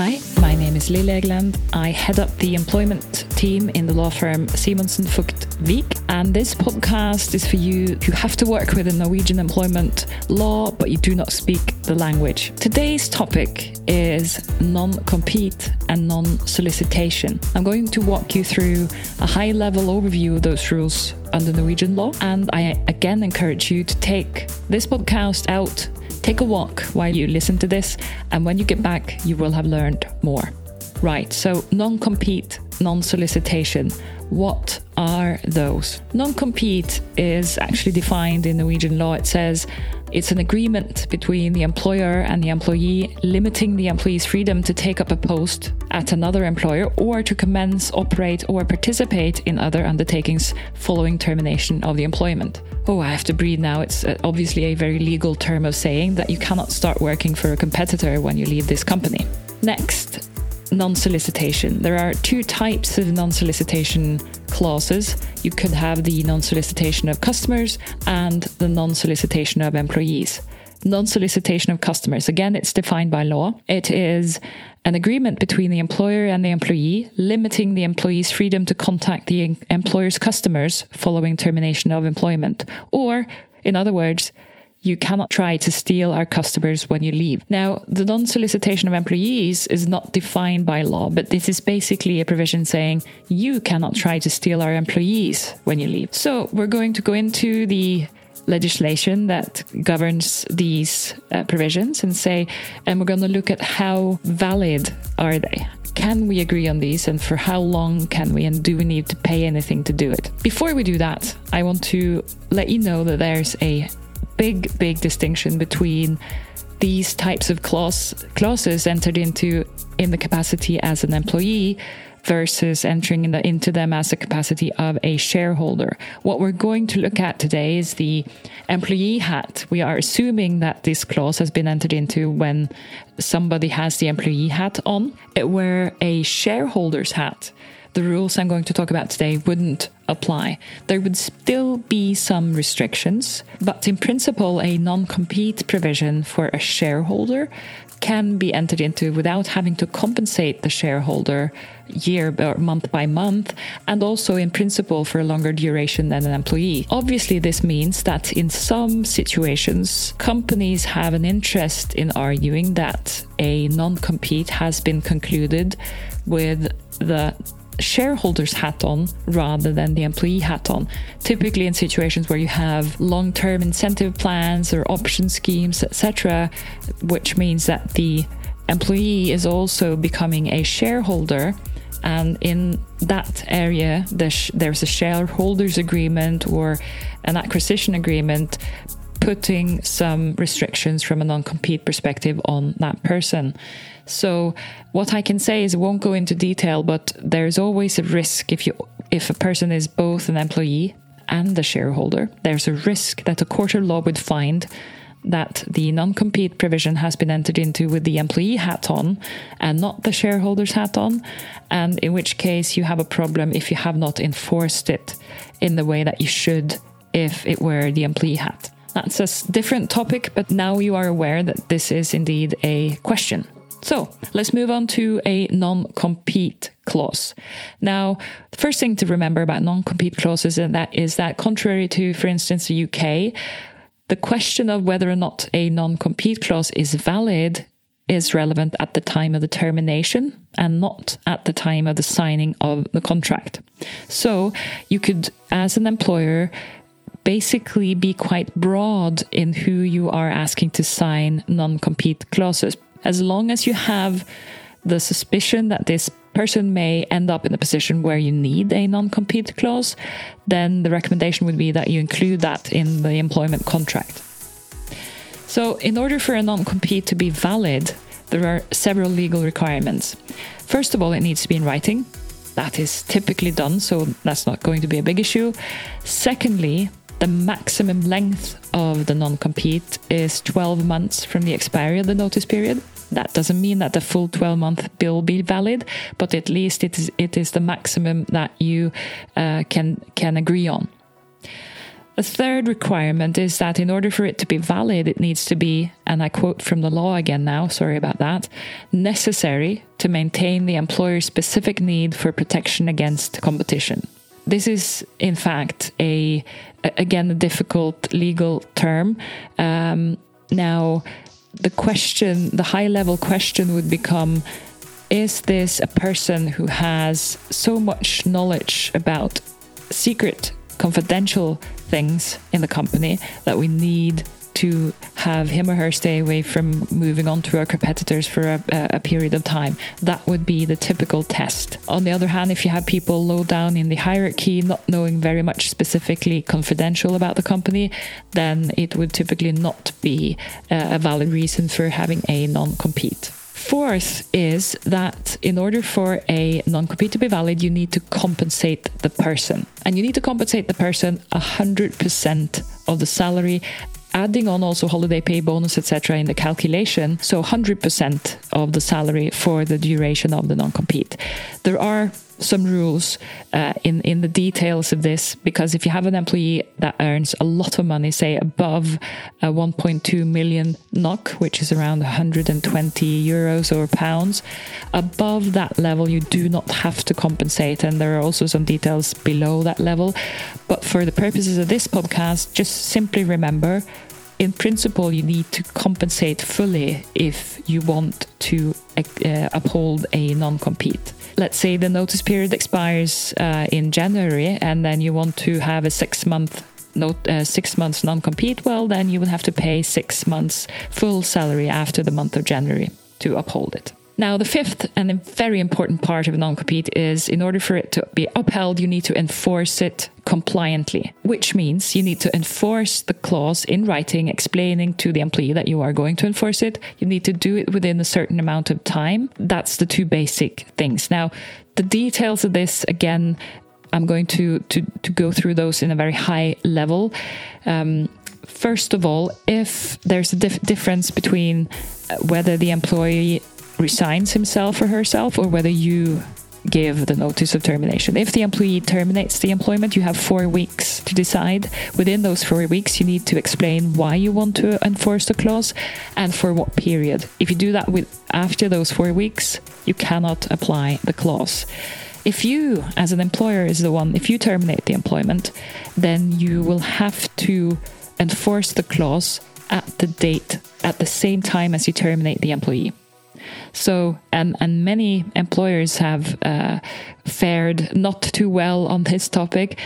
Hi, my name is Lily Egeland. I head up the employment team in the law firm Simonsen Vogt and this podcast is for you who have to work with the Norwegian employment law but you do not speak the language. Today's topic is non compete and non solicitation. I'm going to walk you through a high level overview of those rules under Norwegian law, and I again encourage you to take this podcast out Take a walk while you listen to this, and when you get back, you will have learned more. Right, so non compete, non solicitation. What are those? Non compete is actually defined in Norwegian law. It says it's an agreement between the employer and the employee limiting the employee's freedom to take up a post at another employer or to commence, operate, or participate in other undertakings following termination of the employment. Oh, I have to breathe now. It's uh, obviously a very legal term of saying that you cannot start working for a competitor when you leave this company. Next, non solicitation. There are two types of non solicitation clauses. You could have the non solicitation of customers and the non solicitation of employees. Non solicitation of customers, again, it's defined by law. It is an agreement between the employer and the employee, limiting the employee's freedom to contact the employer's customers following termination of employment. Or, in other words, you cannot try to steal our customers when you leave. Now, the non solicitation of employees is not defined by law, but this is basically a provision saying you cannot try to steal our employees when you leave. So, we're going to go into the legislation that governs these uh, provisions and say, and we're going to look at how valid are they? Can we agree on these and for how long can we and do we need to pay anything to do it? Before we do that, I want to let you know that there's a big, big distinction between these types of clause, clauses entered into in the capacity as an employee versus entering in the, into them as a capacity of a shareholder. What we're going to look at today is the employee hat. We are assuming that this clause has been entered into when somebody has the employee hat on, where a shareholder's hat the rules I'm going to talk about today wouldn't apply. There would still be some restrictions, but in principle, a non compete provision for a shareholder can be entered into without having to compensate the shareholder year or month by month, and also in principle for a longer duration than an employee. Obviously, this means that in some situations, companies have an interest in arguing that a non compete has been concluded with the shareholder's hat on rather than the employee hat on. Typically, in situations where you have long term incentive plans or option schemes, etc., which means that the employee is also becoming a shareholder. And in that area, there's a shareholders agreement or an acquisition agreement putting some restrictions from a non compete perspective on that person. So what I can say is it won't go into detail, but there's always a risk if you if a person is both an employee and a shareholder, there's a risk that a court of law would find that the non compete provision has been entered into with the employee hat on and not the shareholder's hat on, and in which case you have a problem if you have not enforced it in the way that you should if it were the employee hat. That's a different topic, but now you are aware that this is indeed a question. So let's move on to a non compete clause. Now, the first thing to remember about non compete clauses is that, is that contrary to, for instance, the UK, the question of whether or not a non compete clause is valid is relevant at the time of the termination and not at the time of the signing of the contract. So you could, as an employer, basically be quite broad in who you are asking to sign non compete clauses as long as you have the suspicion that this person may end up in a position where you need a non compete clause, then the recommendation would be that you include that in the employment contract. So, in order for a non compete to be valid, there are several legal requirements. First of all, it needs to be in writing. That is typically done, so that's not going to be a big issue. Secondly, the maximum length of the non compete is 12 months from the expiry of the notice period. That doesn't mean that the full 12 month bill be valid, but at least it is, it is the maximum that you uh, can, can agree on. The third requirement is that in order for it to be valid, it needs to be, and I quote from the law again now, sorry about that, necessary to maintain the employer's specific need for protection against competition. This is, in fact, a again a difficult legal term. Um, now, the question, the high level question would become is this a person who has so much knowledge about secret confidential things in the company that we need to have him or her stay away from moving on to our competitors for a, a, period of time. That would be the typical test. On the other hand, if you have people low down in the hierarchy, not knowing very much specifically confidential about the company, then it would typically not be uh, a valid reason for having a non compete. Fourth is that in order for a non compete to be valid, you need to compensate the person. And you need to compensate the person 100% of the salary adding on also holiday pay bonus etc in the calculation. So 100% of the salary for the duration of the non-compete. There are some rules uh, in in the details of this because if you have an employee that earns a lot of money, say above uh, 1.2 million NOK, which is around 120 euros or pounds, above that level you do not have to compensate, and there are also some details below that level. But for the purposes of this podcast, just simply remember in principle, you need to compensate fully if you want to uh, uphold a non compete let's say the notice period expires uh, in January and then you want to have a six month note, uh, six months non compete, well, then you will have to pay six months full salary after the month of January to uphold it. Now, the fifth and a very important part of a non compete is in order for it to be upheld, you need to enforce it compliantly, which means you need to enforce the clause in writing explaining to the employee that you are going to enforce it. You need to do it within a certain amount of time. That's the two basic things. Now, the details of this, again, I'm going to, to, to go through those in a very high level. Um, first of all, if there's a dif- difference between uh, whether the employee resigns himself or herself, or whether you give the notice of termination. If the employee terminates the employment, you have four weeks to decide. Within those four weeks, you need to explain why you want to enforce the clause and for what period. If you do that with after those four weeks, you cannot apply the clause. If you, as an employer, is the one, if you terminate the employment, then you will have to enforce the clause at the date, at the same time as you terminate the employee. So, and, and many employers have uh, fared not too well on this topic.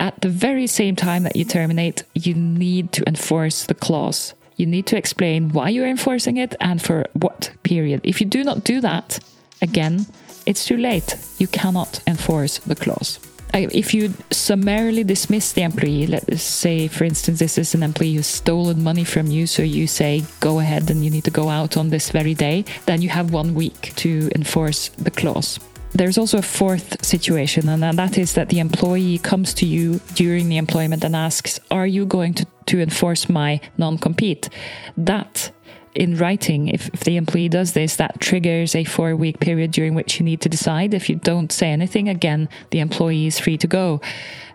At the very same time that you terminate, you need to enforce the clause. You need to explain why you're enforcing it and for what period. If you do not do that, again, it's too late. You cannot enforce the clause if you summarily dismiss the employee, let's say, for instance, this is an employee who's stolen money from you, so you say, go ahead and you need to go out on this very day, then you have one week to enforce the clause. There's also a fourth situation, and that is that the employee comes to you during the employment and asks, Are you going to, to enforce my non compete? That in writing, if, if the employee does this, that triggers a four week period during which you need to decide. If you don't say anything, again, the employee is free to go.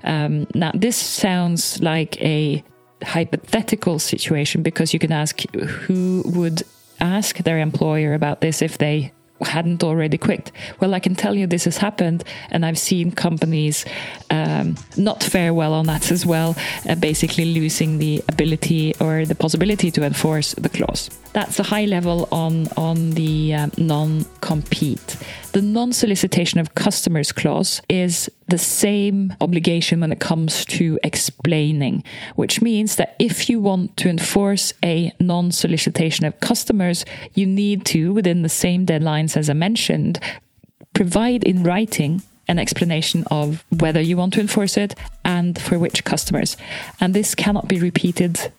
Um, now, this sounds like a hypothetical situation because you can ask who would ask their employer about this if they hadn't already quit. Well, I can tell you this has happened, and I've seen companies um, not fare well on that as well, uh, basically losing the ability or the possibility to enforce the clause. That's a high level on on the um, non-compete. The non-solicitation of customers clause is the same obligation when it comes to explaining, which means that if you want to enforce a non solicitation of customers, you need to, within the same deadlines as I mentioned, provide in writing an explanation of whether you want to enforce it and for which customers. And this cannot be repeated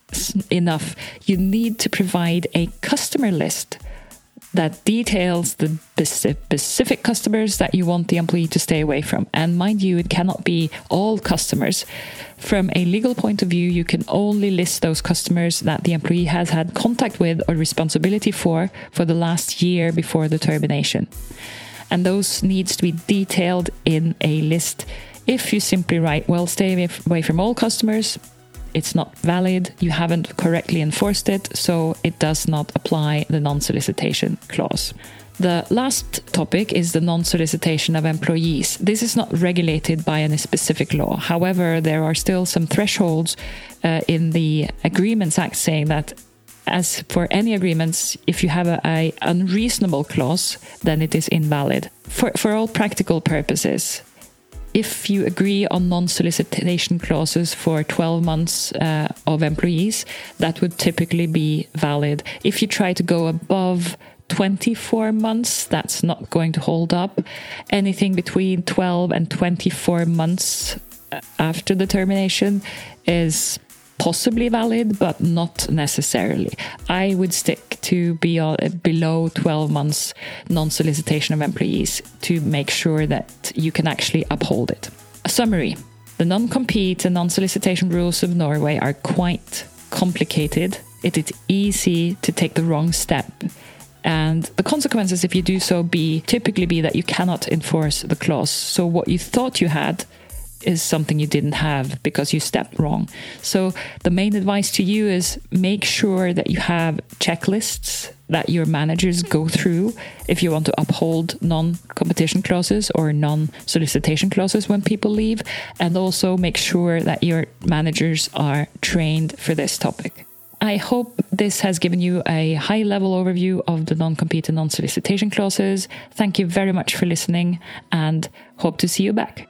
enough. You need to provide a customer list that details the specific customers that you want the employee to stay away from. And mind you, it cannot be all customers. From a legal point of view, you can only list those customers that the employee has had contact with or responsibility for for the last year before the termination. And those needs to be detailed in a list. If you simply write, well, stay away from all customers, it's not valid, you haven't correctly enforced it, so it does not apply the non solicitation clause. The last topic is the non solicitation of employees. This is not regulated by any specific law. However, there are still some thresholds uh, in the Agreements Act saying that as for any agreements, if you have a, a, unreasonable clause, then it is invalid. For, for all practical purposes, if you agree on non-solicitation clauses for 12 months uh, of employees, that would typically be valid. If you try to go above 24 months, that's not going to hold up. Anything between 12 and 24 months uh, after the termination is possibly valid, but not necessarily. I would stick to be uh, below 12 months non solicitation of employees to make sure that you can actually uphold it. A summary The non compete and non solicitation rules of Norway are quite complicated. It is easy to take the wrong step and the consequences if you do so be typically be that you cannot enforce the clause so what you thought you had is something you didn't have because you stepped wrong so the main advice to you is make sure that you have checklists that your managers go through if you want to uphold non-competition clauses or non-solicitation clauses when people leave and also make sure that your managers are trained for this topic I hope this has given you a high level overview of the non compete and non solicitation clauses. Thank you very much for listening and hope to see you back.